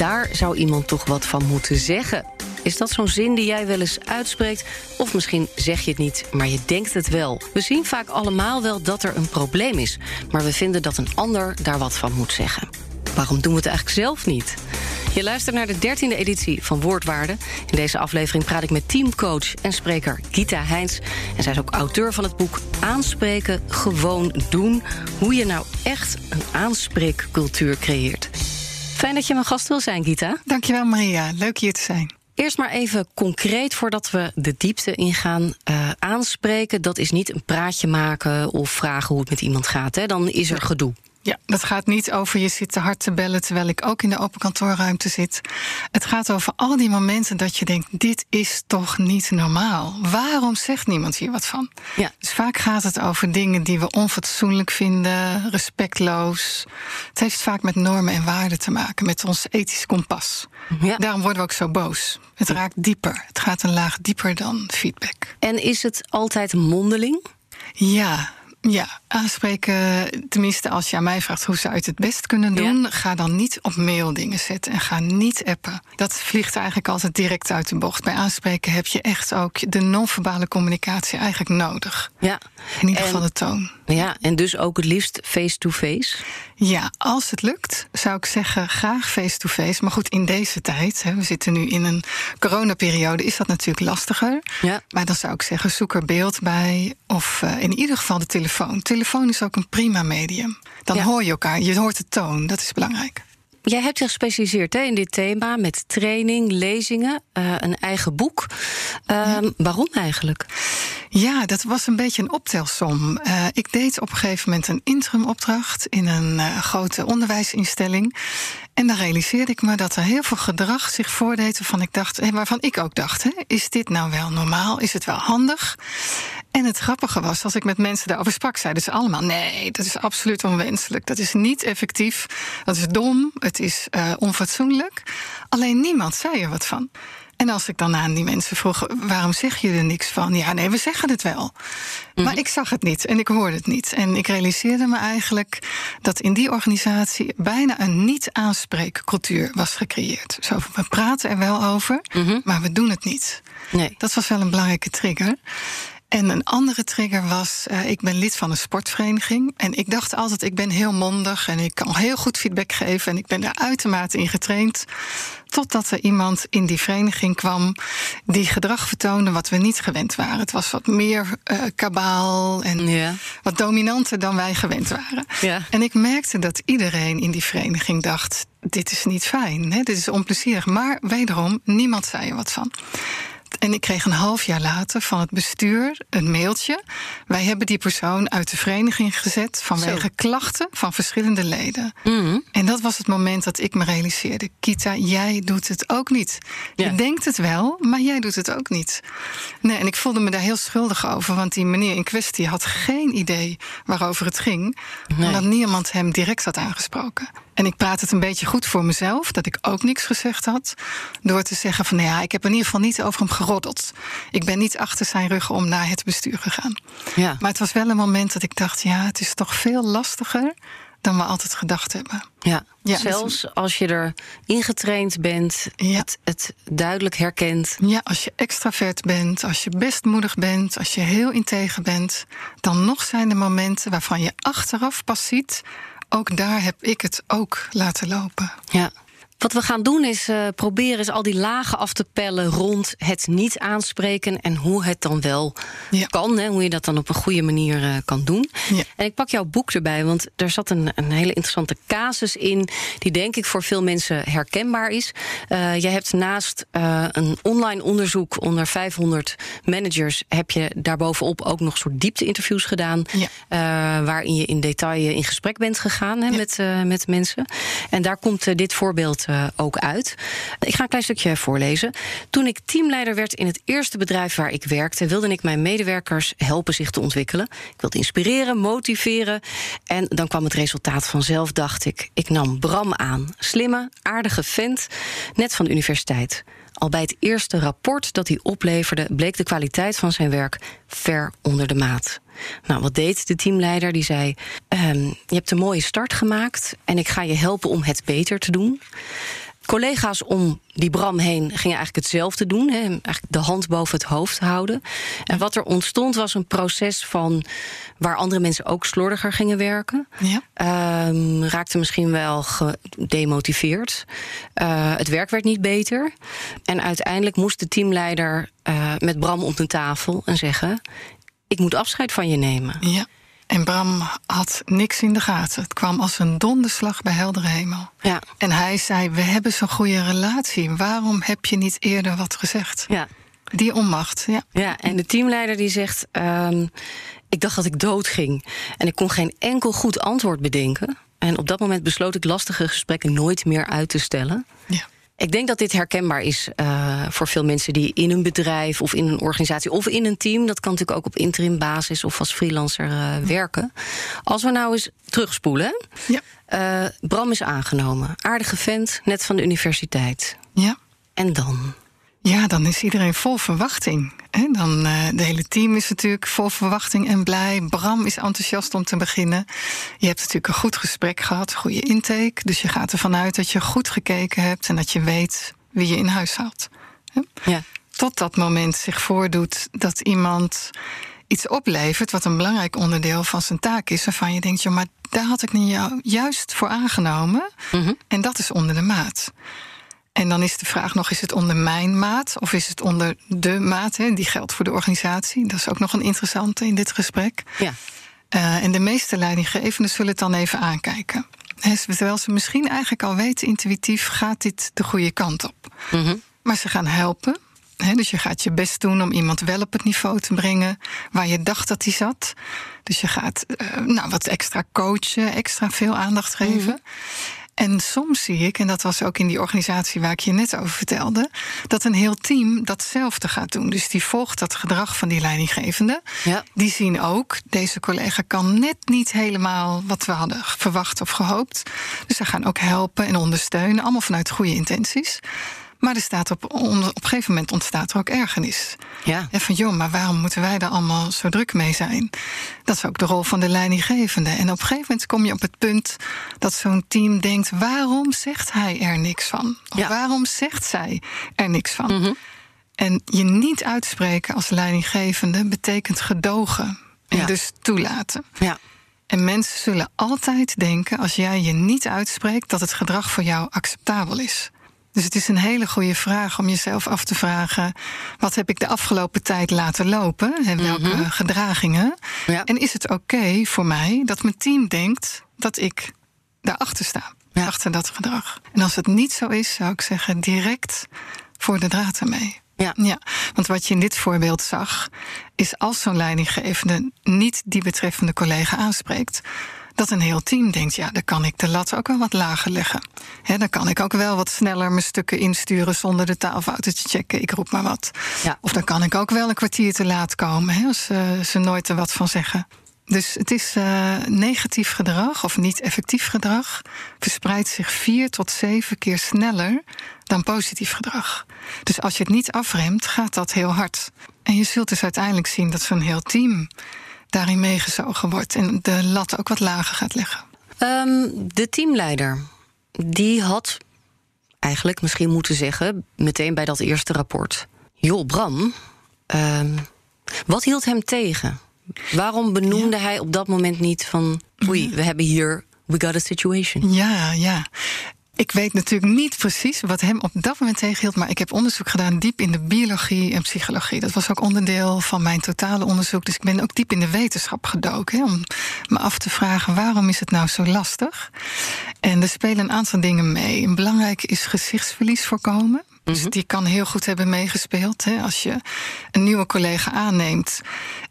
Daar zou iemand toch wat van moeten zeggen. Is dat zo'n zin die jij wel eens uitspreekt? Of misschien zeg je het niet, maar je denkt het wel. We zien vaak allemaal wel dat er een probleem is, maar we vinden dat een ander daar wat van moet zeggen. Waarom doen we het eigenlijk zelf niet? Je luistert naar de dertiende editie van Woordwaarde. In deze aflevering praat ik met teamcoach en spreker Gita Heins. En zij is ook auteur van het boek Aanspreken, gewoon doen. Hoe je nou echt een aanspreekcultuur creëert. Fijn dat je mijn gast wil zijn, Gita. Dankjewel, Maria. Leuk hier te zijn. Eerst maar even concreet voordat we de diepte ingaan. Uh, aanspreken, dat is niet een praatje maken of vragen hoe het met iemand gaat. Hè? Dan is er gedoe. Ja, dat gaat niet over je zit te hard te bellen terwijl ik ook in de open kantoorruimte zit. Het gaat over al die momenten dat je denkt: dit is toch niet normaal? Waarom zegt niemand hier wat van? Ja. Dus vaak gaat het over dingen die we onfatsoenlijk vinden, respectloos. Het heeft vaak met normen en waarden te maken, met ons ethisch kompas. Ja. Daarom worden we ook zo boos. Het raakt dieper. Het gaat een laag dieper dan feedback. En is het altijd mondeling? Ja, ja, aanspreken, tenminste als je aan mij vraagt hoe zou je het het best kunnen doen, ga dan niet op mail dingen zetten en ga niet appen. Dat vliegt eigenlijk altijd direct uit de bocht. Bij aanspreken heb je echt ook de non-verbale communicatie eigenlijk nodig. Ja. In ieder geval de toon. Ja, en dus ook het liefst face-to-face? Ja, als het lukt, zou ik zeggen graag face-to-face. Maar goed, in deze tijd, hè, we zitten nu in een coronaperiode, is dat natuurlijk lastiger. Ja. Maar dan zou ik zeggen, zoek er beeld bij. Of uh, in ieder geval de telefoon. Telefoon is ook een prima medium. Dan hoor je elkaar, je hoort de toon, dat is belangrijk. Jij hebt je gespecialiseerd hè, in dit thema met training, lezingen, uh, een eigen boek. Uh, Waarom eigenlijk? Ja, dat was een beetje een optelsom. Uh, ik deed op een gegeven moment een interimopdracht in een uh, grote onderwijsinstelling. En dan realiseerde ik me dat er heel veel gedrag zich voordeed waarvan ik dacht, en waarvan ik ook dacht: hè, is dit nou wel normaal? Is het wel handig? En het grappige was, als ik met mensen daarover sprak, zeiden ze allemaal: nee, dat is absoluut onwenselijk. Dat is niet effectief. Dat is dom. Het is uh, onfatsoenlijk. Alleen niemand zei er wat van. En als ik dan aan die mensen vroeg: waarom zeg je er niks van? Ja, nee, we zeggen het wel. Maar mhm. ik zag het niet en ik hoorde het niet. En ik realiseerde me eigenlijk dat in die organisatie bijna een niet-aanspreekcultuur was gecreëerd. Zo, we praten er wel over, mhm. maar we doen het niet. Nee. Dat was wel een belangrijke trigger. En een andere trigger was, uh, ik ben lid van een sportvereniging. En ik dacht altijd, ik ben heel mondig en ik kan heel goed feedback geven. En ik ben daar uitermate in getraind. Totdat er iemand in die vereniging kwam die gedrag vertoonde wat we niet gewend waren. Het was wat meer uh, kabaal en ja. wat dominanter dan wij gewend waren. Ja. En ik merkte dat iedereen in die vereniging dacht: dit is niet fijn, hè? dit is onplezierig. Maar wederom, niemand zei er wat van. En ik kreeg een half jaar later van het bestuur een mailtje. Wij hebben die persoon uit de vereniging gezet vanwege klachten van verschillende leden. Mm. En dat was het moment dat ik me realiseerde: Kita, jij doet het ook niet. Je denkt het wel, maar jij doet het ook niet. Nee, en ik voelde me daar heel schuldig over, want die meneer in kwestie had geen idee waarover het ging, nee. omdat niemand hem direct had aangesproken. En ik praat het een beetje goed voor mezelf, dat ik ook niks gezegd had. Door te zeggen van, nou ja, ik heb in ieder geval niet over hem geroddeld. Ik ben niet achter zijn rug om naar het bestuur gegaan. Ja. Maar het was wel een moment dat ik dacht, ja, het is toch veel lastiger dan we altijd gedacht hebben. Ja, ja zelfs als je er ingetraind bent, ja. het, het, duidelijk herkent. Ja, als je extravert bent, als je bestmoedig bent, als je heel integer bent, dan nog zijn er momenten waarvan je achteraf pas ziet ook daar heb ik het ook laten lopen. Ja. Wat we gaan doen is uh, proberen is al die lagen af te pellen rond het niet aanspreken en hoe het dan wel ja. kan. Hè, hoe je dat dan op een goede manier uh, kan doen. Ja. En ik pak jouw boek erbij, want er zat een, een, hele interessante casus in, die denk ik voor veel mensen herkenbaar is. Uh, jij hebt naast een online onderzoek onder 500 managers, heb je daarbovenop ook nog soort diepte-interviews gedaan. Ja. waarin je in detail in gesprek bent gegaan hè, met, met mensen. En daar komt dit voorbeeld uh, ook uit. Ik ga een klein stukje voorlezen. Toen ik teamleider werd in het eerste bedrijf waar ik werkte, wilde ik mijn medewerkers helpen zich te ontwikkelen. Ik wilde inspireren, motiveren. En dan kwam het resultaat vanzelf, dacht ik. Ik nam Bram aan. Slimme, aardige vent, net van de universiteit. Al bij het eerste rapport dat hij opleverde, bleek de kwaliteit van zijn werk ver onder de maat. Nou, wat deed de teamleider? Die zei: um, Je hebt een mooie start gemaakt en ik ga je helpen om het beter te doen. Collega's om die Bram heen gingen eigenlijk hetzelfde doen. Hè, eigenlijk de hand boven het hoofd houden. En wat er ontstond was een proces van waar andere mensen ook slordiger gingen werken. Ja. Um, raakte misschien wel gedemotiveerd. Uh, het werk werd niet beter. En uiteindelijk moest de teamleider uh, met Bram op de tafel en zeggen: Ik moet afscheid van je nemen. Ja. En Bram had niks in de gaten. Het kwam als een donderslag bij heldere hemel. Ja. En hij zei: We hebben zo'n goede relatie. Waarom heb je niet eerder wat gezegd? Ja. Die onmacht. Ja. ja, en de teamleider die zegt: um, Ik dacht dat ik dood ging. En ik kon geen enkel goed antwoord bedenken. En op dat moment besloot ik lastige gesprekken nooit meer uit te stellen. Ja. Ik denk dat dit herkenbaar is uh, voor veel mensen die in een bedrijf of in een organisatie of in een team, dat kan natuurlijk ook op interim basis of als freelancer uh, werken. Als we nou eens terugspoelen. Ja. Uh, Bram is aangenomen. Aardige vent, net van de universiteit. Ja. En dan? Ja, dan is iedereen vol verwachting. Dan, uh, de hele team is natuurlijk vol verwachting en blij. Bram is enthousiast om te beginnen. Je hebt natuurlijk een goed gesprek gehad, goede intake. Dus je gaat ervan uit dat je goed gekeken hebt en dat je weet wie je in huis haalt. Ja. Tot dat moment zich voordoet dat iemand iets oplevert, wat een belangrijk onderdeel van zijn taak is, waarvan je denkt, joh, maar daar had ik niet juist voor aangenomen. Mm En dat is onder de maat. En dan is de vraag nog: is het onder mijn maat of is het onder de maat? Hè? Die geldt voor de organisatie. Dat is ook nog een interessante in dit gesprek. Ja. Uh, en de meeste leidinggevenden zullen het dan even aankijken. He, terwijl ze misschien eigenlijk al weten intuïtief gaat dit de goede kant op. Mm -hmm. Maar ze gaan helpen. He, dus je gaat je best doen om iemand wel op het niveau te brengen waar je dacht dat hij zat. Dus je gaat uh, nou, wat extra coachen, extra veel aandacht geven. Mm -hmm. En soms zie ik, en dat was ook in die organisatie waar ik je net over vertelde, dat een heel team datzelfde gaat doen. Dus die volgt dat gedrag van die leidinggevende. Ja. Die zien ook, deze collega kan net niet helemaal wat we hadden verwacht of gehoopt. Dus ze gaan ook helpen en ondersteunen, allemaal vanuit goede intenties. Maar er staat op, op een gegeven moment ontstaat er ook ergernis. Ja. En van joh, maar waarom moeten wij daar allemaal zo druk mee zijn? Dat is ook de rol van de leidinggevende. En op een gegeven moment kom je op het punt dat zo'n team denkt: waarom zegt hij er niks van? Of ja. waarom zegt zij er niks van? Mm -hmm. En je niet uitspreken als leidinggevende betekent gedogen. En ja. dus toelaten. Ja. En mensen zullen altijd denken, als jij je niet uitspreekt, dat het gedrag voor jou acceptabel is. Dus het is een hele goede vraag om jezelf af te vragen: wat heb ik de afgelopen tijd laten lopen en welke mm -hmm. gedragingen? Ja. En is het oké okay voor mij dat mijn team denkt dat ik daarachter sta, ja. achter dat gedrag? En als het niet zo is, zou ik zeggen: direct voor de draad ermee. Ja. ja, want wat je in dit voorbeeld zag, is als zo'n leidinggevende niet die betreffende collega aanspreekt, dat een heel team denkt: ja, dan kan ik de lat ook wel wat lager leggen. He, dan kan ik ook wel wat sneller mijn stukken insturen zonder de taalfouten te checken. Ik roep maar wat. Ja. Of dan kan ik ook wel een kwartier te laat komen he, als uh, ze nooit er wat van zeggen. Dus het is uh, negatief gedrag of niet effectief gedrag verspreidt zich vier tot zeven keer sneller dan positief gedrag. Dus als je het niet afremt, gaat dat heel hard. En je zult dus uiteindelijk zien dat zo'n heel team daarin meegezogen wordt en de lat ook wat lager gaat leggen. Um, de teamleider, die had eigenlijk misschien moeten zeggen, meteen bij dat eerste rapport: Joh, Bram, um, wat hield hem tegen? Waarom benoemde ja. hij op dat moment niet van: Oei, we hebben hier, we got a situation? Ja, ja. Ik weet natuurlijk niet precies wat hem op dat moment tegenhield, maar ik heb onderzoek gedaan diep in de biologie en psychologie. Dat was ook onderdeel van mijn totale onderzoek. Dus ik ben ook diep in de wetenschap gedoken hè, om me af te vragen waarom is het nou zo lastig. En er spelen een aantal dingen mee. Belangrijk is gezichtsverlies voorkomen. Dus mhm. die kan heel goed hebben meegespeeld. Hè? Als je een nieuwe collega aanneemt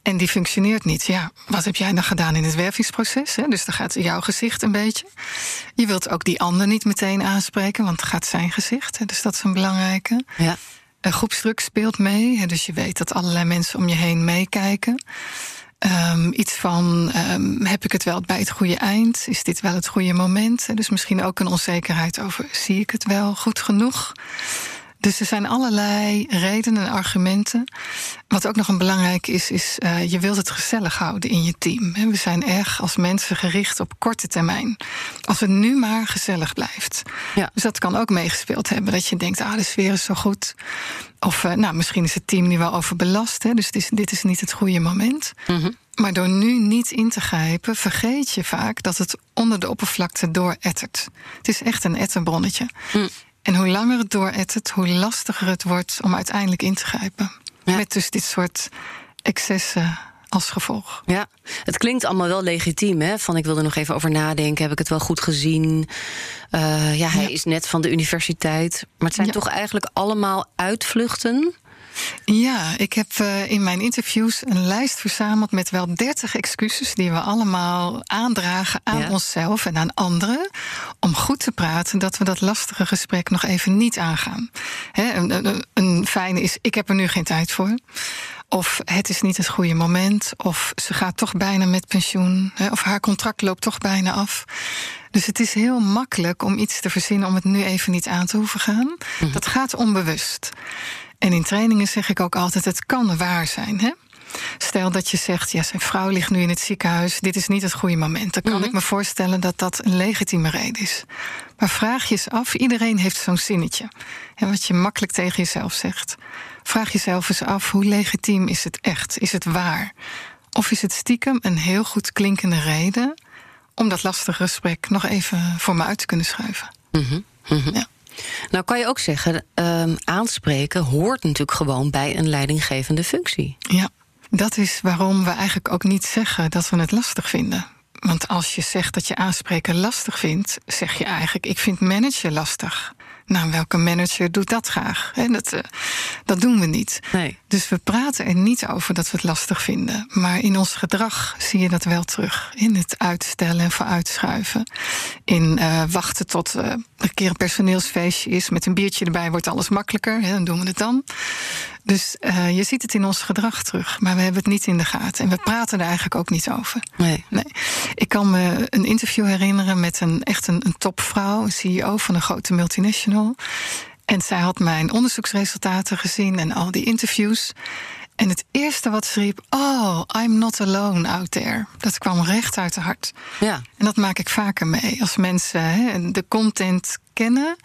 en die functioneert niet, ja, wat heb jij dan gedaan in het wervingsproces? Hè? Dus dan gaat jouw gezicht een beetje. Je wilt ook die ander niet meteen aanspreken, want het gaat zijn gezicht. Hè? Dus dat is een belangrijke. Ja. Een groepsdruk speelt mee. Hè? Dus je weet dat allerlei mensen om je heen meekijken. Um, iets van, um, heb ik het wel bij het goede eind? Is dit wel het goede moment? Dus misschien ook een onzekerheid over, zie ik het wel goed genoeg? Dus er zijn allerlei redenen en argumenten. Wat ook nog een belangrijk is, is uh, je wilt het gezellig houden in je team. We zijn erg als mensen gericht op korte termijn. Als het nu maar gezellig blijft. Ja. Dus dat kan ook meegespeeld hebben. Dat je denkt, ah, de sfeer is zo goed. Of uh, nou, misschien is het team nu wel overbelast. Hè, dus dit is, dit is niet het goede moment. Mm -hmm. Maar door nu niet in te grijpen, vergeet je vaak dat het onder de oppervlakte doorettert. Het is echt een etterbronnetje. Mm. En hoe langer het doorettert, hoe lastiger het wordt om uiteindelijk in te grijpen. Met dus dit soort excessen als gevolg. Ja, het klinkt allemaal wel legitiem, hè? Van ik wil er nog even over nadenken. Heb ik het wel goed gezien? Uh, ja, hij is net van de universiteit. Maar het zijn toch eigenlijk allemaal uitvluchten ja, ik heb uh, in mijn interviews een lijst verzameld met wel 30 excuses die we allemaal aandragen aan onszelf en aan anderen. Om goed te praten dat we dat lastige gesprek nog even niet aangaan. een, een, een fijne is: ik heb er nu geen tijd voor. Of het is niet het goede moment. Of ze gaat toch bijna met pensioen. Of haar contract loopt toch bijna af. Dus het is heel makkelijk om iets te verzinnen om het nu even niet aan te hoeven gaan. Mhm. Dat gaat onbewust. En in trainingen zeg ik ook altijd: het kan waar zijn. Hè? Stel dat je zegt, ja, zijn vrouw ligt nu in het ziekenhuis, dit is niet het goede moment. Dan kan mhm. ik me voorstellen dat dat een legitieme reden is. Maar vraag je eens af, iedereen heeft zo'n zinnetje. En wat je makkelijk tegen jezelf zegt. Vraag jezelf eens af, hoe legitiem is het echt? Is het waar? Of is het stiekem een heel goed klinkende reden om dat lastige gesprek nog even voor me uit te kunnen schuiven? Mm Ja. Nou kan je ook zeggen, um, aanspreken hoort natuurlijk gewoon bij een leidinggevende functie. Ja, dat is waarom we eigenlijk ook niet zeggen dat we het lastig vinden. Want als je zegt dat je aanspreken lastig vindt, zeg je eigenlijk: ik vind managen lastig. Nou, welke manager doet dat graag? dat, uh, dat doen we niet. Nee. Dus we praten er niet over dat we het lastig vinden. Maar in ons gedrag zie je dat wel terug. In het uitstellen en vooruitschuiven. In uh, wachten tot uh, er een keer een personeelsfeestje is. Met een biertje erbij wordt alles makkelijker. Dan doen we het dan. Dus uh, je ziet het in ons gedrag terug, maar we hebben het niet in de gaten. En we praten er eigenlijk ook niet over. Nee. nee. Ik kan me een interview herinneren met een echt een, een topvrouw, een CEO van een grote multinational. En zij had mijn onderzoeksresultaten gezien en al die interviews. En het eerste wat ze riep: Oh, I'm not alone out there. Dat kwam recht uit de hart. Ja. En dat maak ik vaker mee. Als mensen hè, de content kennen,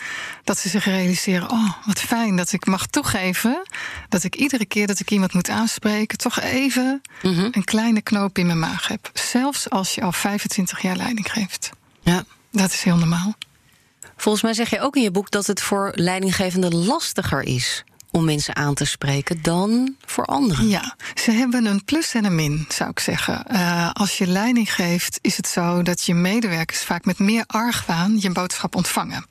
dat ze zich realiseren: Oh, wat fijn dat ik mag toegeven. Dat ik iedere keer dat ik iemand moet aanspreken, toch even mhm. een kleine knoop in mijn maag heb. Zelfs als je al 25 jaar leiding geeft. Ja. Dat is heel normaal. Volgens mij zeg je ook in je boek dat het voor leidinggevenden lastiger is om mensen aan te spreken dan voor anderen. Ja, ze hebben een plus en een min, zou ik zeggen. Uh, als je leiding geeft, is het zo dat je medewerkers vaak met meer argwaan je boodschap ontvangen.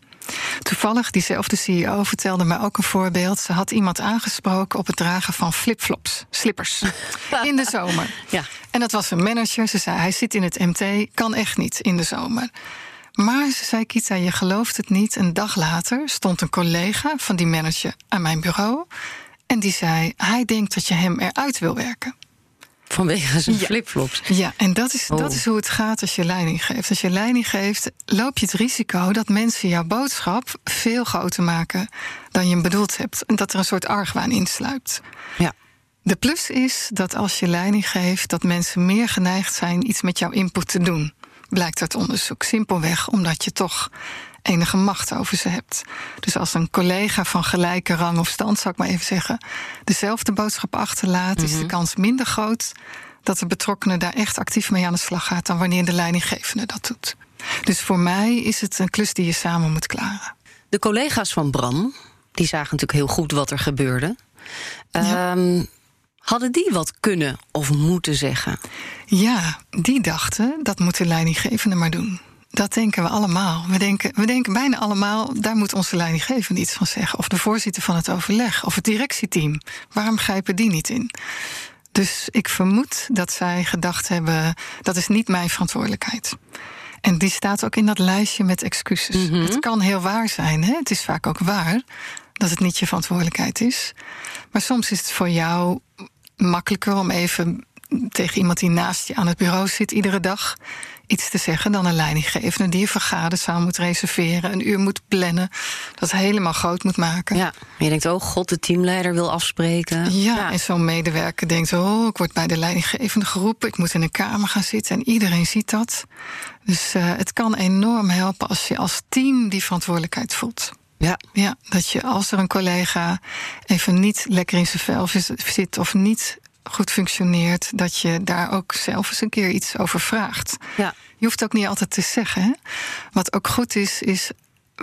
Toevallig, diezelfde CEO vertelde mij ook een voorbeeld. Ze had iemand aangesproken op het dragen van flipflops, slippers, in de zomer. Ja. En dat was een manager. Ze zei: hij zit in het MT, kan echt niet in de zomer. Maar ze zei, Kita, je gelooft het niet. Een dag later stond een collega van die manager aan mijn bureau. En die zei, hij denkt dat je hem eruit wil werken. Vanwege zijn flipflops. Ja, en dat is, dat oh. is hoe het gaat als je leiding geeft. Als je leiding geeft, loop je het risico dat mensen jouw boodschap veel groter maken dan je hem bedoeld hebt. En dat er een soort argwaan insluipt. Ja. De plus is dat als je leiding geeft, dat mensen meer geneigd zijn iets met jouw input te doen blijkt uit onderzoek. Simpelweg omdat je toch enige macht over ze hebt. Dus als een collega van gelijke rang of stand, zou ik maar even zeggen, dezelfde boodschap achterlaat, is de mhm. kans minder groot dat de betrokkenen daar echt actief mee aan de slag gaat dan wanneer de leidinggevende dat doet. Dus voor mij is het een klus die je samen moet klaren. De collega's van Bram, die zagen natuurlijk heel goed wat er gebeurde. Ehm, hadden die wat kunnen of moeten zeggen? Ja, die dachten dat moet de leidinggevende maar doen. Dat denken we allemaal. We denken, we denken bijna allemaal, daar moet onze leidinggevende iets van zeggen. Of de voorzitter van het overleg, of het directieteam. Waarom grijpen die niet in? Dus ik vermoed dat zij gedacht hebben: dat is niet mijn verantwoordelijkheid. En die staat ook in dat lijstje met excuses. Mhm. Het kan heel waar zijn, hè? het is vaak ook waar dat het niet je verantwoordelijkheid is. Maar soms is het voor jou makkelijker om even tegen iemand die naast je aan het bureau zit iedere dag iets te zeggen dan een leidinggevende die een vergaderzaal moet reserveren, een uur moet plannen, dat helemaal groot moet maken. Ja, je denkt, oh god, de teamleider wil afspreken. Ja, en zo'n medewerker denkt, oh, ik word bij de leidinggevende geroepen, ik moet in een kamer gaan zitten en iedereen ziet dat. Dus uh, het kan enorm helpen als je als team die verantwoordelijkheid voelt. Ja. ja, dat je als er een collega even niet lekker in zijn vel zit of niet goed functioneert, dat je daar ook zelf eens een keer iets over vraagt. Ja. Je hoeft ook niet altijd te zeggen. Hè? Wat ook goed is, is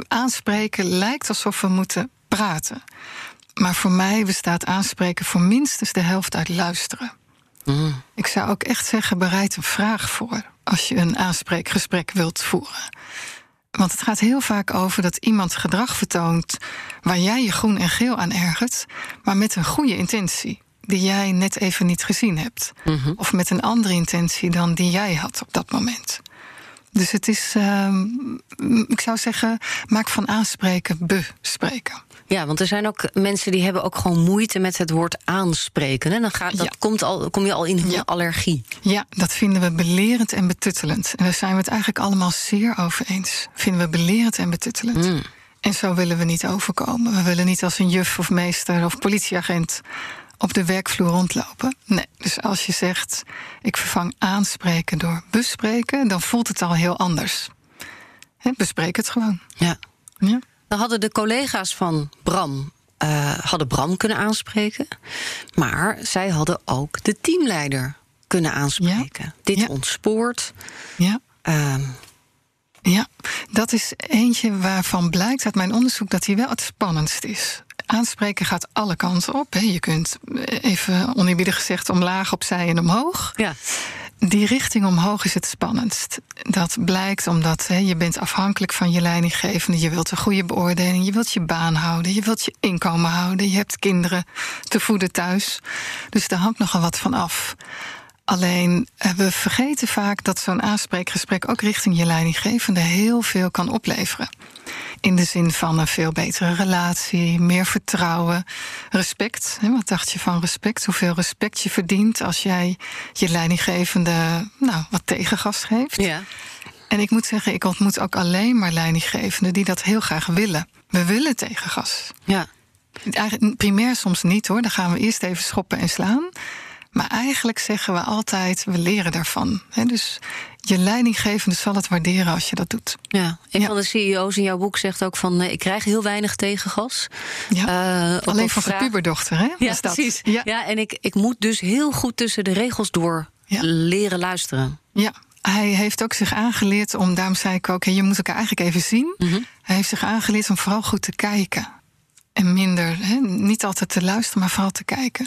aanspreken lijkt alsof we moeten praten. Maar voor mij bestaat aanspreken voor minstens de helft uit luisteren. Mm. Ik zou ook echt zeggen, bereid een vraag voor als je een aanspreekgesprek wilt voeren. Want het gaat heel vaak over dat iemand gedrag vertoont waar jij je groen en geel aan ergert, maar met een goede intentie die jij net even niet gezien hebt. Mm -hmm. Of met een andere intentie dan die jij had op dat moment. Dus het is, uh, ik zou zeggen, maak van aanspreken bespreken. Ja, want er zijn ook mensen die hebben ook gewoon moeite met het woord aanspreken. En dan gaat, dat Ja. komt al, kom je al in Ja. allergie. Ja, dat vinden we belerend en betuttelend. En daar zijn we het eigenlijk allemaal zeer over eens. Vinden we belerend en betuttelend. Mm. En zo willen we niet overkomen. We willen niet als een juf of meester of politieagent op de werkvloer rondlopen. Nee, dus als je zegt, ik vervang aanspreken door bespreken... dan voelt het al heel anders. Hè, bespreek het gewoon. Ja. Ja. Dan hadden de collega's van Bram eh, hadden Bram kunnen aanspreken. Maar zij hadden ook de teamleider kunnen aanspreken. Dit Ja. ontspoort. ja. ehm, Ja, dat is eentje waarvan blijkt uit mijn onderzoek dat hij wel het spannendst is. Aanspreken gaat alle kanten op. Hè. Je kunt eh, even oneerbiedig gezegd omlaag, opzij en omhoog. ja. Die richting omhoog is het spannendst. Dat blijkt omdat je bent afhankelijk van je leidinggevende. Je wilt een goede beoordeling, je wilt je baan houden, je wilt je inkomen houden, je hebt kinderen te voeden thuis. Dus daar hangt nogal wat van af. Alleen eh, we vergeten vaak dat zo'n aanspreekgesprek ook richting je leidinggevende heel veel kan opleveren. In de zin van een veel betere relatie, meer vertrouwen, respect. Wat dacht je van respect? Hoeveel respect je verdient als jij je leidinggevende nou, wat tegengas geeft. ja. En ik moet zeggen, ik ontmoet ook alleen maar leidinggevenden die dat heel graag willen. We willen tegengas. ja. Eigenlijk, primair soms niet hoor, dan gaan we eerst even schoppen en slaan. Maar eigenlijk zeggen we altijd, we leren daarvan. Dus je leidinggevende zal het waarderen als je dat doet. Ja, een Ja. van de CEO's in jouw boek zegt ook van... eh, ik krijg heel weinig tegengas. Ja. Eh, Alleen van vraag- puberdochter, hè? Ja, dat. precies. Ja. Ja. en ik, ik moet dus heel goed tussen de regels door leren luisteren. Ja, hij heeft ook zich aangeleerd om, daarom zei ik ook, je moet elkaar eigenlijk even zien. Mhm. Hij heeft zich aangeleerd om vooral goed te kijken. En minder, niet altijd te luisteren, maar vooral te kijken.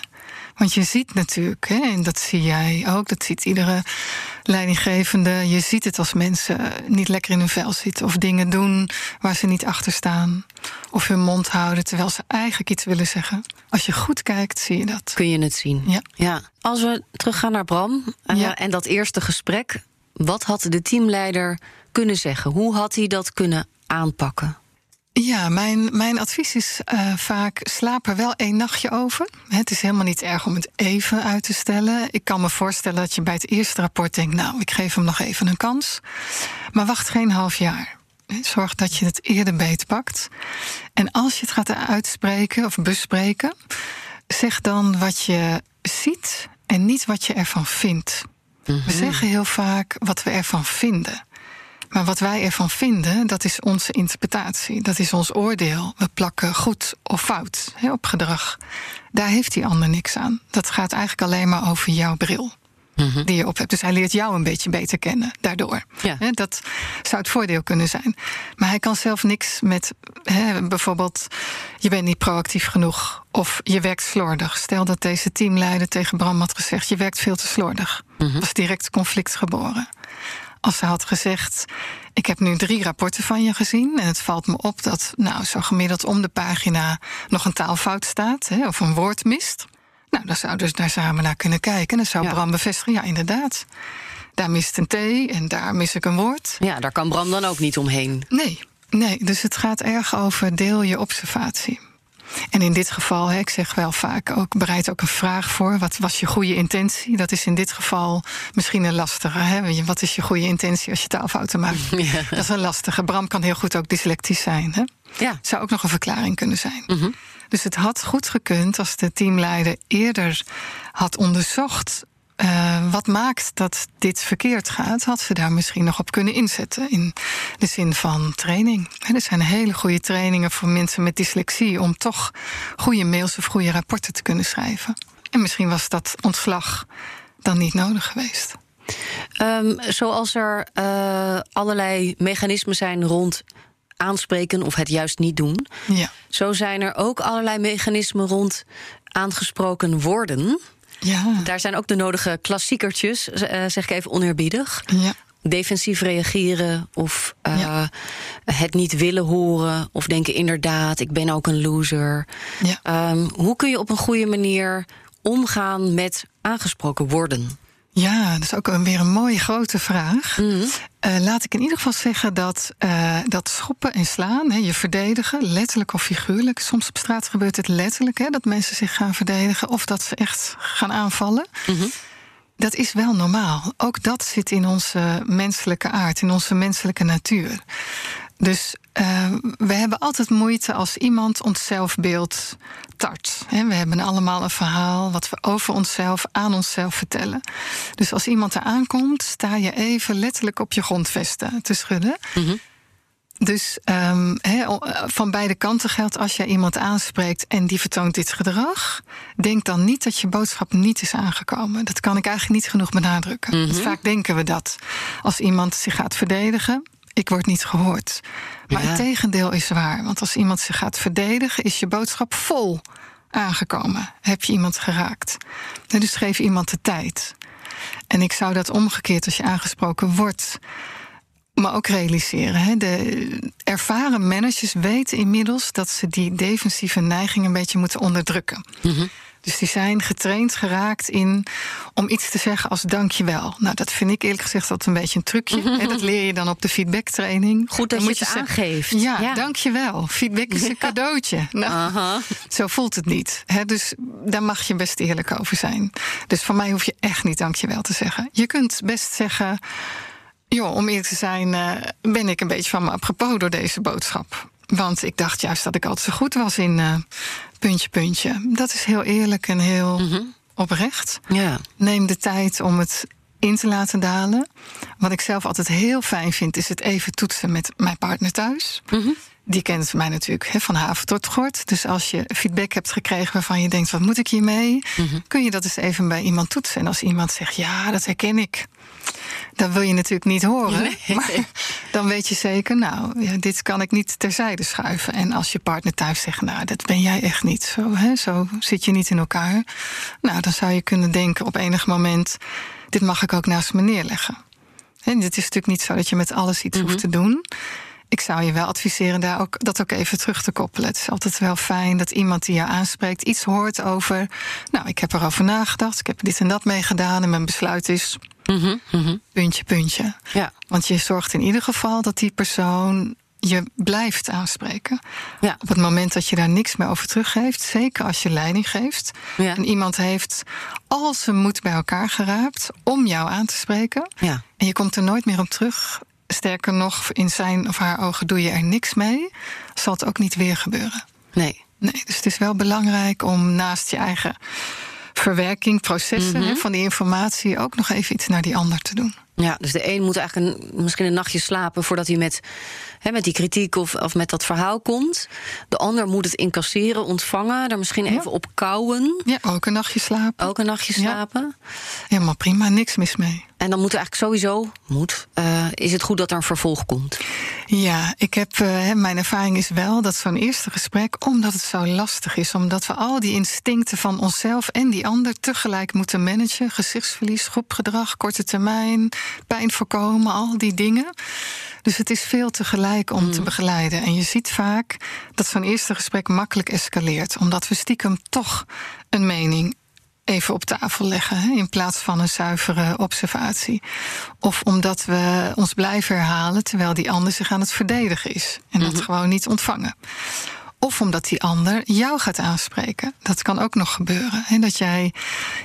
Want je ziet natuurlijk, hè, en dat zie jij ook, dat ziet iedere leidinggevende. Je ziet het als mensen niet lekker in hun vel zitten. Of dingen doen waar ze niet achter staan. Of hun mond houden terwijl ze eigenlijk iets willen zeggen. Als je goed kijkt, zie je dat. Kun je het zien. Ja. Ja. Als we teruggaan naar Bram eh, Ja. en dat eerste gesprek. Wat had de teamleider kunnen zeggen? Hoe had hij dat kunnen aanpakken? Ja, mijn, mijn advies is eh, vaak slaap er wel één nachtje over. Het is helemaal niet erg om het even uit te stellen. Ik kan me voorstellen dat je bij het eerste rapport denkt... nou, ik geef hem nog even een kans. Maar wacht geen half jaar. Zorg dat je het eerder beetpakt. En als je het gaat uitspreken of bespreken... zeg dan wat je ziet en niet wat je ervan vindt. We zeggen heel vaak wat we ervan vinden... Maar wat wij ervan vinden, dat is onze interpretatie. Dat is ons oordeel. We plakken goed of fout hè, op gedrag. Daar heeft die ander niks aan. Dat gaat eigenlijk alleen maar over jouw bril. Mhm. die je op hebt. Dus hij leert jou een beetje beter kennen daardoor. Ja. dat zou het voordeel kunnen zijn. Maar hij kan zelf niks met bijvoorbeeld je bent niet proactief genoeg of je werkt slordig. Stel dat deze teamleider tegen Bram had gezegd: je werkt veel te slordig. Mm was direct conflict geboren. Als ze had gezegd: Ik heb nu drie rapporten van je gezien. En het valt me op dat, nou, zo gemiddeld om de pagina nog een taalfout staat. Hè, of een woord mist. Nou, dan zouden ze daar samen naar kunnen kijken. En dan zou Bram bevestigen: ja, inderdaad. Daar mist een T en daar mis ik een woord. Ja, daar kan Bram dan ook niet omheen. Nee, nee dus het gaat erg over deel je observatie. En in dit geval, ik zeg wel vaak ook, bereid ook een vraag voor. Wat was je goede intentie? Dat is in dit geval misschien een lastige. Hè? Wat is je goede intentie als je taalfouten maakt? Ja. Dat is een lastige. Bram kan heel goed ook dyslectisch zijn. Hè? Ja. Zou ook nog een verklaring kunnen zijn. Mhm. Dus het had goed gekund als de teamleider eerder had onderzocht uh, wat maakt dat dit verkeerd gaat, had ze daar misschien nog op kunnen inzetten. In de zin van training. er zijn hele goede trainingen voor mensen met dyslexie om toch goede mails of goede rapporten te kunnen schrijven. En misschien was dat ontslag dan niet nodig geweest. Um, zoals er uh, allerlei mechanismen zijn rond aanspreken of het juist niet doen. Ja. Zo zijn er ook allerlei mechanismen rond aangesproken worden. Ja. Daar zijn ook de nodige klassiekertjes, eh, zeg ik even oneerbiedig. Ja. Defensief reageren of uh, het niet willen horen of denken inderdaad, ik ben ook een loser. Ja. Um, hoe kun je op een goede manier omgaan met aangesproken worden? Ja, dat is ook weer een mooie grote vraag. Mm -hmm. uh, laat ik in ieder geval zeggen dat, uh, dat schoppen en slaan, hè, je verdedigen, letterlijk of figuurlijk. Soms op straat gebeurt het letterlijk, hè, dat mensen zich gaan verdedigen of dat ze echt gaan aanvallen. Mm -hmm. Dat is wel normaal. Ook dat zit in onze menselijke aard, in onze menselijke natuur. Dus uh, we hebben altijd moeite als iemand ons zelfbeeld tart. He, we hebben allemaal een verhaal wat we over onszelf, aan onszelf vertellen. Dus als iemand er aankomt, sta je even letterlijk op je grondvesten te schudden. Mm -hmm. Dus um, he, van beide kanten geldt als jij iemand aanspreekt en die vertoont dit gedrag, denk dan niet dat je boodschap niet is aangekomen. Dat kan ik eigenlijk niet genoeg benadrukken. Mm -hmm. dus vaak denken we dat. Als iemand zich gaat verdedigen, ik word niet gehoord. Maar Ja. het tegendeel is waar. Want als iemand zich gaat verdedigen, is je boodschap vol aangekomen. Heb je iemand geraakt. En dus geef iemand de tijd. En ik zou dat omgekeerd als je aangesproken wordt. Maar ook realiseren. Hè. De ervaren managers weten inmiddels dat ze die defensieve neiging een beetje moeten onderdrukken. Mhm. Dus die zijn getraind geraakt in om iets te zeggen als dankjewel. Nou, dat vind ik eerlijk gezegd altijd een beetje een trucje. En dat leer je dan op de feedbacktraining. Goed dat Dan je het aangeeft. Ja, Ja. dankjewel. Feedback is een cadeautje. Nou, zo voelt het niet. Hè? Dus daar mag je best eerlijk over zijn. Dus voor mij hoef je echt niet dankjewel te zeggen. Je kunt best zeggen... joh, om eerlijk te zijn eh, ben ik een beetje van me apropos door deze boodschap. Want ik dacht juist dat ik altijd zo goed was in eh, puntje, puntje. Dat is heel eerlijk en heel Mhm. oprecht. Ja. Neem de tijd om het in te laten dalen. Wat ik zelf altijd heel fijn vind, is het even toetsen met mijn partner thuis. Mhm. Die kent mij natuurlijk van haven tot gort. Dus als je feedback hebt gekregen waarvan je denkt: wat moet ik hiermee? Mhm. Kun je dat eens even bij iemand toetsen. En als iemand zegt: ja, dat herken ik. Dat wil je natuurlijk niet horen. Nee. Maar dan weet je zeker, nou, ja, dit kan ik niet terzijde schuiven. En als je partner thuis zegt, nou, dat ben jij echt niet. Zo, hè, zo zit je niet in elkaar. Nou, dan zou je kunnen denken op enig moment, dit mag ik ook naast me neerleggen. En het is natuurlijk niet zo dat je met alles iets hoeft te doen. Ik zou je wel adviseren daar ook, dat ook even terug te koppelen. Het is altijd wel fijn dat iemand die je aanspreekt iets hoort over. Nou, ik heb erover nagedacht, ik heb dit en dat meegedaan en mijn besluit is Mhm, mhm. puntje, puntje. Ja. Want je zorgt in ieder geval dat die persoon je blijft aanspreken. Ja. Op het moment dat je daar niks meer over teruggeeft, zeker als je leiding geeft. Ja. En iemand heeft al zijn moed bij elkaar geraapt om jou aan te spreken. Ja. En je komt er nooit meer op terug. Sterker nog, in zijn of haar ogen doe je er niks mee. Zal het ook niet weer gebeuren. Nee. Nee, dus het is wel belangrijk om naast je eigen verwerking, processen Mhm. van die informatie ook nog even iets naar die ander te doen. Ja, dus de een moet eigenlijk een, misschien een nachtje slapen voordat hij met, hè, met die kritiek of, of met dat verhaal komt. De ander moet het incasseren, ontvangen, daar misschien even op kouwen. Ja, ook een nachtje slapen. Ook een nachtje slapen. Ja. Helemaal prima, niks mis mee. En dan moet er eigenlijk sowieso, moet, uh, is het goed dat er een vervolg komt? Ja, ik heb, uh, mijn ervaring is wel dat zo'n eerste gesprek, omdat het zo lastig is, omdat we al die instincten van onszelf en die ander tegelijk moeten managen, gezichtsverlies, groepgedrag, korte termijn, pijn voorkomen, al die dingen. Dus het is veel tegelijk om te begeleiden. En je ziet vaak dat zo'n eerste gesprek makkelijk escaleert, omdat we stiekem toch een mening even op tafel leggen in plaats van een zuivere observatie. Of omdat we ons blijven herhalen terwijl die ander zich aan het verdedigen is en dat gewoon niet ontvangen. Of omdat die ander jou gaat aanspreken. Dat kan ook nog gebeuren. En dat jij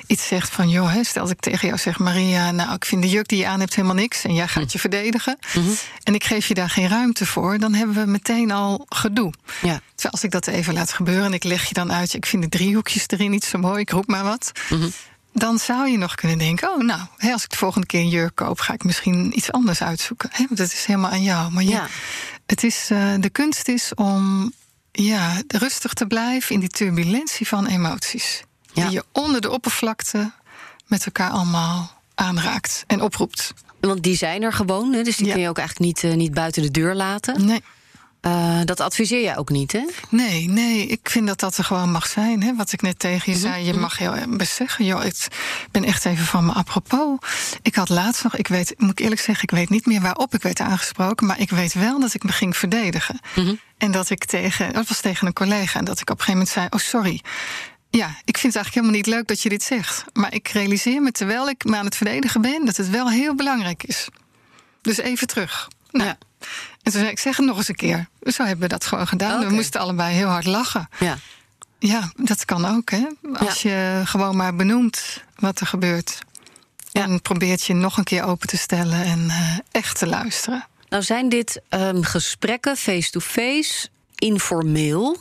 iets zegt van, joh, stel dat ik tegen jou zeg, Maria, nou, ik vind de juk die je aan hebt helemaal niks. En jij gaat je verdedigen. En ik geef je daar geen ruimte voor. Dan hebben we meteen al gedoe. Ja. Terwijl als ik dat even laat gebeuren en ik leg je dan uit, ik vind de driehoekjes erin niet zo mooi, ik roep maar wat. Dan zou je nog kunnen denken: oh, nou, als ik de volgende keer een jurk koop, ga ik misschien iets anders uitzoeken. Dat is helemaal aan jou. Maar ja. het is, uh, de kunst is om ja, rustig te blijven in die turbulentie van emoties. Die je onder de oppervlakte met elkaar allemaal aanraakt en oproept. Want die zijn er gewoon, dus die kun je ook eigenlijk niet, uh, niet buiten de deur laten. Nee. Uh, dat adviseer jij ook niet, hè? Nee, nee, ik vind dat dat er gewoon mag zijn. Hè? Wat ik net tegen je mhm, zei, je mhm. mag heel best zeggen... joh, ik ben echt even van me apropos. Ik had laatst nog, ik weet, moet ik eerlijk zeggen... ik weet niet meer waarop ik werd aangesproken... maar ik weet wel dat ik me ging verdedigen. Mhm. En dat ik tegen, dat was tegen een collega... en dat ik op een gegeven moment zei, oh sorry... Ja, ik vind het eigenlijk helemaal niet leuk dat je dit zegt. Maar ik realiseer me terwijl ik me aan het verdedigen ben... dat het wel heel belangrijk is. Dus even terug. Nou, ja. En toen zei ik, zeg het nog eens een keer. Zo hebben we dat gewoon gedaan. We moesten allebei heel hard lachen. Ja. Ja, dat kan ook, hè? Als je gewoon maar benoemt wat er gebeurt. En probeert je nog een keer open te stellen en uh, echt te luisteren. Nou, zijn dit um, gesprekken face-to-face, informeel,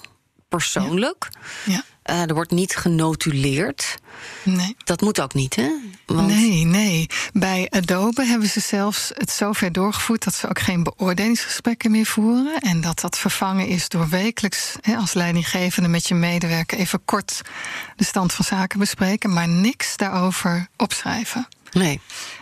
persoonlijk? Ja. Uh, er wordt niet genotuleerd. Nee. Dat moet ook niet, hè? Want... Nee, nee. Bij Adobe hebben ze zelfs het zover doorgevoerd dat ze ook geen beoordelingsgesprekken meer voeren. En dat dat vervangen is door wekelijks hè, als leidinggevende met je medewerker even kort de stand van zaken bespreken, maar niks daarover opschrijven. Nee.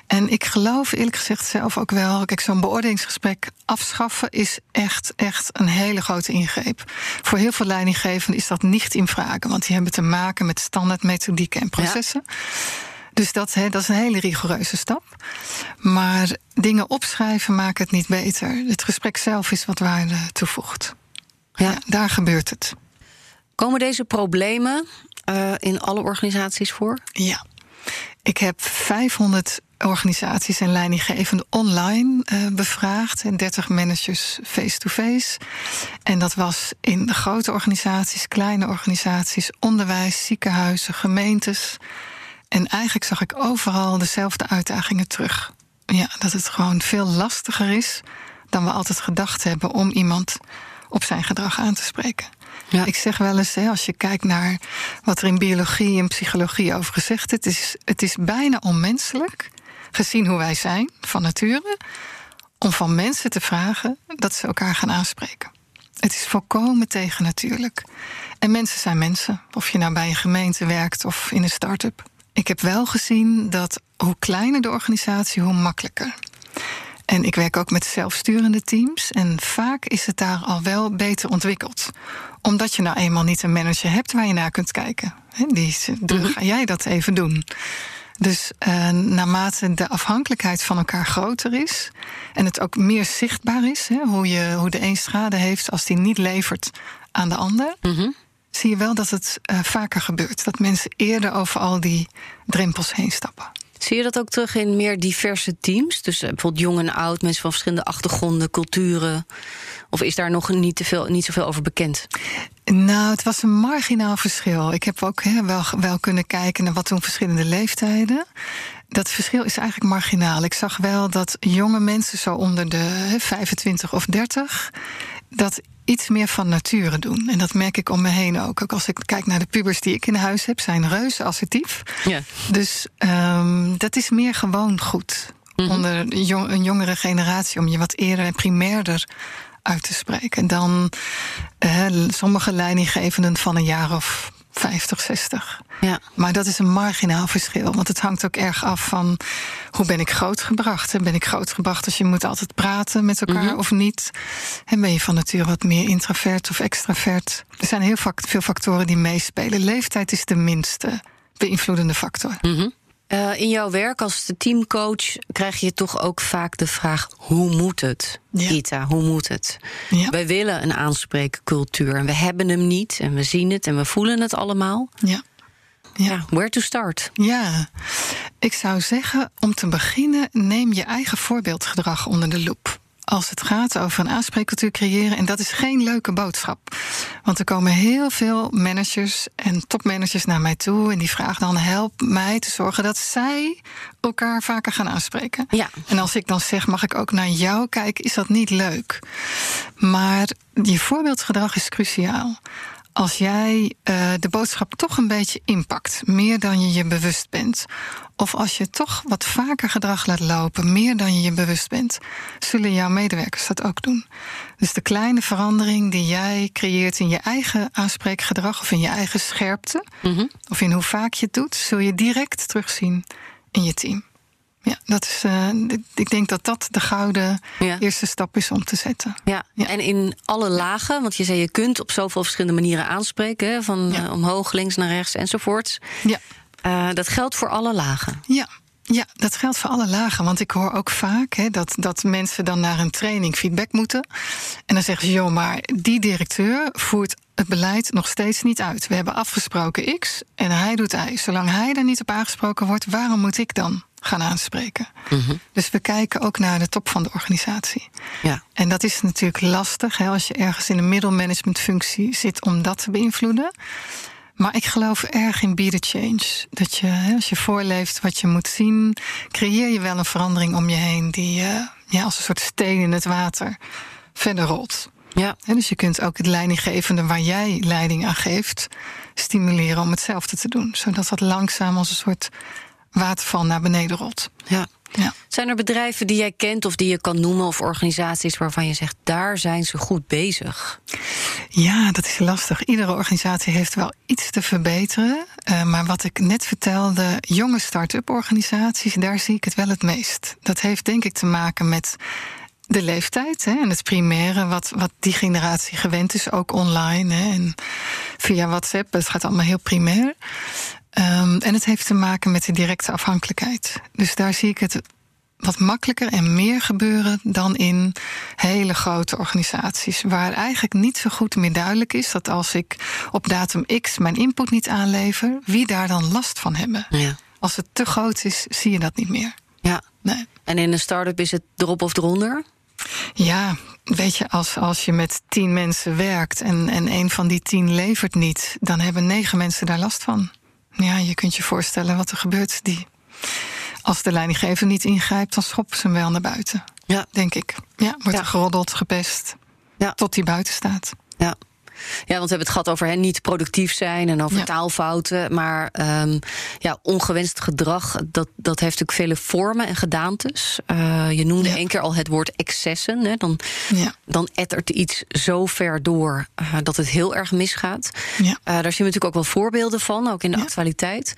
En ik geloof eerlijk gezegd zelf ook wel. Kijk, zo'n beoordelingsgesprek afschaffen is echt, echt een hele grote ingreep. Voor heel veel leidinggevenden is dat niet in vraag. Want die hebben te maken met standaardmethodieken en processen. Dus dat, he, dat is een hele rigoureuze stap. Maar dingen opschrijven maken het niet beter. Het gesprek zelf is wat waarde toevoegt. Ja, ja daar gebeurt het. Komen deze problemen uh, in alle organisaties voor? Ja. Ik heb 500 organisaties en leidinggevenden online uh, bevraagd. En 30 managers face-to-face. En dat was in grote organisaties, kleine organisaties, onderwijs, ziekenhuizen, gemeentes. En eigenlijk zag ik overal dezelfde uitdagingen terug. Ja, dat het gewoon veel lastiger is dan we altijd gedacht hebben om iemand op zijn gedrag aan te spreken. Ja. Ik zeg wel eens, hè, als je kijkt naar wat er in biologie en psychologie over gezegd het is, het is bijna onmenselijk, gezien hoe wij zijn van nature, om van mensen te vragen dat ze elkaar gaan aanspreken. Het is volkomen tegennatuurlijk. En mensen zijn mensen, of je nou bij een gemeente werkt of in een start-up. Ik heb wel gezien dat hoe kleiner de organisatie, hoe makkelijker. En ik werk ook met zelfsturende teams. En vaak is het daar al wel beter ontwikkeld. Omdat je nou eenmaal niet een manager hebt waar je naar kunt kijken. Die, dan mhm. ga jij dat even doen. Dus uh, naarmate de afhankelijkheid van elkaar groter is en het ook meer zichtbaar is, hè, hoe, je, hoe de een schade heeft als die niet levert aan de ander, mhm. zie je wel dat het uh, vaker gebeurt. Dat mensen eerder over al die drempels heen stappen. Zie je dat ook terug in meer diverse teams? Dus eh, bijvoorbeeld jong en oud, mensen van verschillende achtergronden, culturen. Of is daar nog niet, te veel, niet zoveel over bekend? Nou, het was een marginaal verschil. Ik heb ook wel, wel kunnen kijken naar wat doen verschillende leeftijden. Dat verschil is eigenlijk marginaal. Ik zag wel dat jonge mensen, zo onder de 25 of 30, dat iets meer van nature doen. En dat merk ik om me heen ook. Ook als ik kijk naar de pubers die ik in huis heb, zijn reuze assertief. Ja. Dus um, dat is meer gewoon goed mhm. onder een jongere generatie om je wat eerder en primairder uit te spreken dan sommige leidinggevenden van een jaar of 50, 60. Ja. Maar dat is een marginaal verschil. Want het hangt ook erg af van hoe ben ik grootgebracht. Ben ik grootgebracht als je moet altijd praten met elkaar mhm. of niet? En ben je van nature wat meer introvert of extravert? Er zijn heel veel factoren die meespelen. Leeftijd is de minste beïnvloedende factor. Mm uh, in jouw werk als teamcoach krijg je toch ook vaak de vraag: hoe moet het? Ja. Hoe moet het? Ja. Wij willen een aanspreekcultuur en we hebben hem niet en we zien het en we voelen het allemaal. Ja. Ja, where to start? Ja, ik zou zeggen, om te beginnen, neem je eigen voorbeeldgedrag onder de loep als het gaat over een aanspreekcultuur creëren. En dat is geen leuke boodschap. Want er komen heel veel managers en topmanagers naar mij toe. En die vragen dan: help mij te zorgen dat zij elkaar vaker gaan aanspreken. Ja. En als ik dan zeg: mag ik ook naar jou kijken, is dat niet leuk. Maar je voorbeeldgedrag is cruciaal als jij uh, de boodschap toch een beetje inpakt, meer dan je je bewust bent, of als je toch wat vaker gedrag laat lopen, meer dan je je bewust bent, zullen jouw medewerkers dat ook doen. Dus de kleine verandering die jij creëert in je eigen aanspreekgedrag of in je eigen scherpte, mm of in hoe vaak je het doet, zul je direct terugzien in je team. Ja, dat is, uh, ik denk dat dat de gouden eerste stap is om te zetten. Ja. en in alle lagen, want je zei je kunt op zoveel verschillende manieren aanspreken, van uh, omhoog, links naar rechts enzovoorts. Ja. Uh, dat geldt voor alle lagen. Ja. Ja, dat geldt voor alle lagen. Want ik hoor ook vaak hè, dat, dat mensen dan naar een training feedback moeten. En dan zeggen ze: joh, maar die directeur voert het beleid nog steeds niet uit. We hebben afgesproken X en hij doet Y. Zolang hij er niet op aangesproken wordt, waarom moet ik dan gaan aanspreken. Mhm. Dus we kijken ook naar de top van de organisatie. Ja. En dat is natuurlijk lastig hè, als je ergens in een middelmanagementfunctie zit om dat te beïnvloeden. Maar ik geloof erg in be the change. Dat je, als je voorleeft wat je moet zien, creëer je wel een verandering om je heen die uh, ja, als een soort steen in het water verder rolt. Ja. dus je kunt ook het leidinggevende waar jij leiding aan geeft, stimuleren om hetzelfde te doen. Zodat dat langzaam als een soort waterval naar beneden rolt. Ja. Ja. Zijn er bedrijven die jij kent of die je kan noemen, of organisaties waarvan je zegt, daar zijn ze goed bezig? Ja, dat is lastig. Iedere organisatie heeft wel iets te verbeteren. Uh, maar wat ik net vertelde, jonge start-up organisaties, daar zie ik het wel het meest. Dat heeft denk ik te maken met de leeftijd hè, en het primaire, wat, wat die generatie gewend is, ook online hè, en via WhatsApp. Het gaat allemaal heel primair. Um, en het heeft te maken met de directe afhankelijkheid. Dus daar zie ik het wat makkelijker en meer gebeuren dan in hele grote organisaties. Waar eigenlijk niet zo goed meer duidelijk is dat als ik op datum X mijn input niet aanlever, wie daar dan last van hebben. Ja. Als het te groot is, zie je dat niet meer. Ja. Nee. En in een start-up is het erop of eronder? Ja, weet je, als, als je met tien mensen werkt en, en een van die tien levert niet, dan hebben negen mensen daar last van. Ja, je kunt je voorstellen wat er gebeurt. Die, als de leidinggever niet ingrijpt, dan schoppen ze hem wel naar buiten. Ja. Denk ik. Ja, wordt er geroddeld, gepest. Ja. Tot hij buiten staat. Ja. Ja, want we hebben het gehad over hè, niet productief zijn en over taalfouten. Maar um, ja, ongewenst gedrag, dat, dat heeft natuurlijk vele vormen en gedaantes. Uh, je noemde ja. één keer al het woord excessen. Hè, dan, ja. dan ettert iets zo ver door uh, dat het heel erg misgaat. Ja. Uh, daar zien we natuurlijk ook wel voorbeelden van, ook in de actualiteit.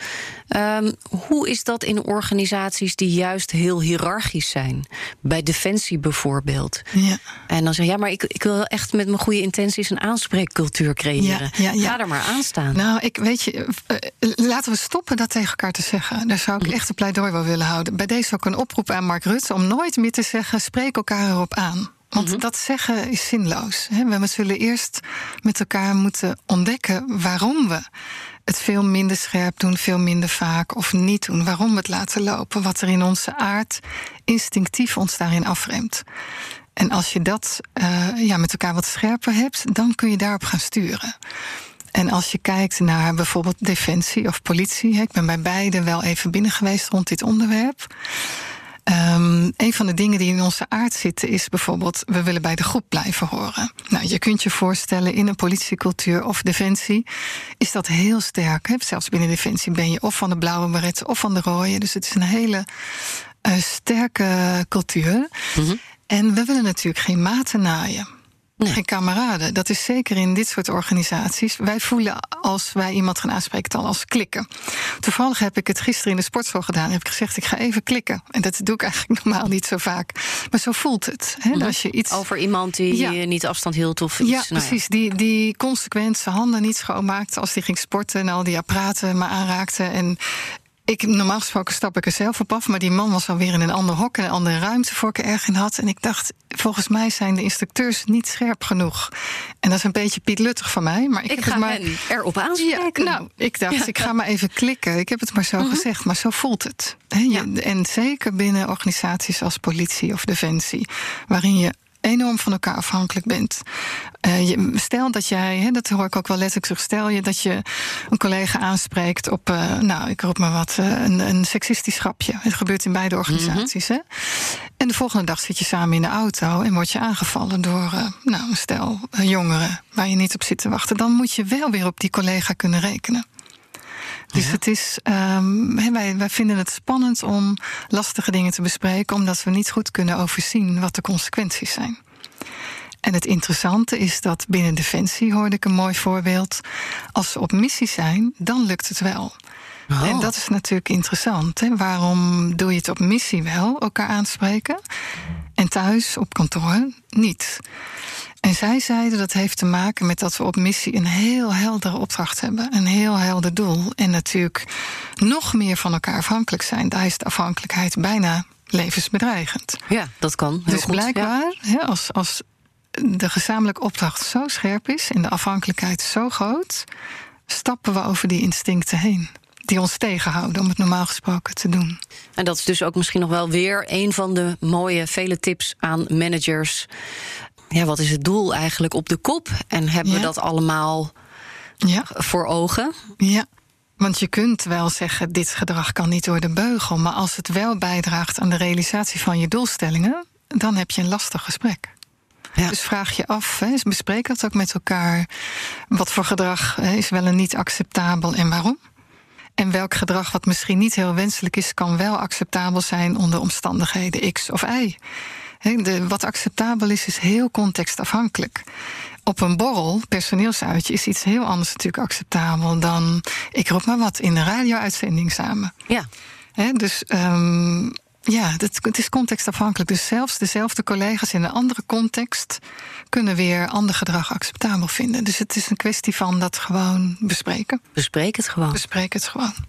Um, hoe is dat in organisaties die juist heel hiërarchisch zijn? Bij Defensie bijvoorbeeld. Ja. En dan zeg je, ja, maar ik, ik wil echt met mijn goede intenties een aanspreken cultuur creëren. Ja, ja, Ga er maar aan staan. Nou, ik weet je, uh, laten we stoppen dat tegen elkaar te zeggen. Daar zou ik echt een pleidooi wel willen houden. Bij deze ook een oproep aan Mark Rutte om nooit meer te zeggen: spreek elkaar erop aan. Want mhm. dat zeggen is zinloos. We zullen eerst met elkaar moeten ontdekken waarom we het veel minder scherp doen, veel minder vaak of niet doen. Waarom we het laten lopen. Wat er in onze aard instinctief ons daarin afremt. En als je dat uh, ja, met elkaar wat scherper hebt, dan kun je daarop gaan sturen. En als je kijkt naar bijvoorbeeld defensie of politie, ik ben bij beide wel even binnen geweest rond dit onderwerp. Um, een van de dingen die in onze aard zitten is bijvoorbeeld, we willen bij de groep blijven horen. Nou, je kunt je voorstellen, in een politiecultuur of defensie is dat heel sterk. Hè? Zelfs binnen defensie ben je of van de blauwe beret of van de rode. Dus het is een hele een sterke cultuur. Mhm. En we willen natuurlijk geen maten naaien. Geen kameraden. Dat is zeker in dit soort organisaties. Wij voelen als wij iemand gaan aanspreken dan als klikken. Toevallig heb ik het gisteren in de sportschool gedaan. Heb ik gezegd, ik ga even klikken. En dat doe ik eigenlijk normaal niet zo vaak. Maar zo voelt het. Hè? Mhm. Als je iets... Over iemand die ja. niet afstand hield of iets. Ja, nou precies. Die, die consequent zijn handen niet schoonmaakte als die ging sporten... en al die apparaten me aanraakte. En ik, normaal gesproken stap ik er zelf op af, maar die man was alweer in een ander hok, en een andere ruimte voor ik er erg in had. En ik dacht, volgens mij zijn de instructeurs niet scherp genoeg. En dat is een beetje Piet Luttig van mij, maar ik, ik heb ga het maar erop aanspreken. Ja, nou, ik dacht, ik ga maar even klikken. Ik heb het maar zo mhm. gezegd, maar zo voelt het. En zeker binnen organisaties als politie of defensie, waarin je enorm van elkaar afhankelijk bent. Uh, je, stel dat jij, hè, dat hoor ik ook wel letterlijk terug, stel je dat je een collega aanspreekt op, uh, nou, ik roep maar wat, uh, een, een seksistisch grapje. Het gebeurt in beide organisaties. hè? En de volgende dag zit je samen in de auto en word je aangevallen door, nou, een stel jongeren waar je niet op zit te wachten. Dan moet je wel weer op die collega kunnen rekenen. Dus het is, um, wij, wij vinden het spannend om lastige dingen te bespreken, omdat we niet goed kunnen overzien wat de consequenties zijn. En het interessante is dat binnen Defensie hoorde ik een mooi voorbeeld. Als ze op missie zijn, dan lukt het wel. Oh. En dat is natuurlijk interessant. Hè? Waarom doe je het op missie wel, elkaar aanspreken? En thuis op kantoor niet. En zij zeiden dat heeft te maken met dat we op missie een heel heldere opdracht hebben. Een heel helder doel. En natuurlijk nog meer van elkaar afhankelijk zijn. Daar is de afhankelijkheid bijna levensbedreigend. Ja, dat kan. dus blijkbaar, hè, als, als de gezamenlijke opdracht zo scherp is en de afhankelijkheid zo groot, stappen we over die instincten heen die ons tegenhouden om het normaal gesproken te doen. En dat is dus ook misschien nog wel weer een van de mooie vele tips aan managers. Ja, wat is het doel eigenlijk op de kop? En hebben we dat allemaal ja. voor ogen? Ja. Want je kunt wel zeggen, dit gedrag kan niet door de beugel. Maar als het wel bijdraagt aan de realisatie van je doelstellingen, dan heb je een lastig gesprek. Ja. Dus vraag je af, hè, bespreek dat ook met elkaar. Wat voor gedrag hè, is wel en niet acceptabel en waarom? En welk gedrag wat misschien niet heel wenselijk is, kan wel acceptabel zijn onder omstandigheden X of Y. De, wat acceptabel is, is heel contextafhankelijk. Op een borrel, personeelsuitje, is iets heel anders natuurlijk acceptabel dan, ik roep maar wat, in een radio-uitzending samen. Ja. dus um, ja, het, het is contextafhankelijk. Dus zelfs dezelfde collega's in een andere context kunnen weer ander gedrag acceptabel vinden. Dus het is een kwestie van dat gewoon bespreken. Bespreek het gewoon. Bespreek het gewoon.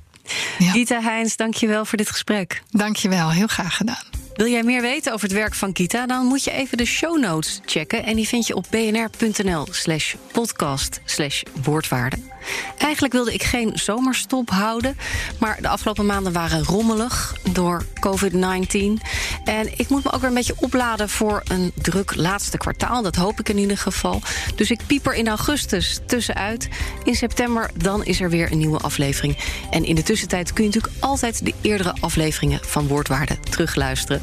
Ja. Gita Heins, dankjewel voor dit gesprek. Dankjewel, heel graag gedaan. Wil jij meer weten over het werk van Kita? Dan moet je even de show notes checken. En die vind je op bnr.nl slash podcast slash woordwaarde. Eigenlijk wilde ik geen zomerstop houden. Maar de afgelopen maanden waren rommelig door COVID-19. En ik moet me ook weer een beetje opladen voor een druk laatste kwartaal. Dat hoop ik in ieder geval. Dus ik pieper in augustus tussenuit. In september dan is er weer een nieuwe aflevering. En in de tussentijd kun je natuurlijk altijd de eerdere afleveringen van Woordwaarde terugluisteren.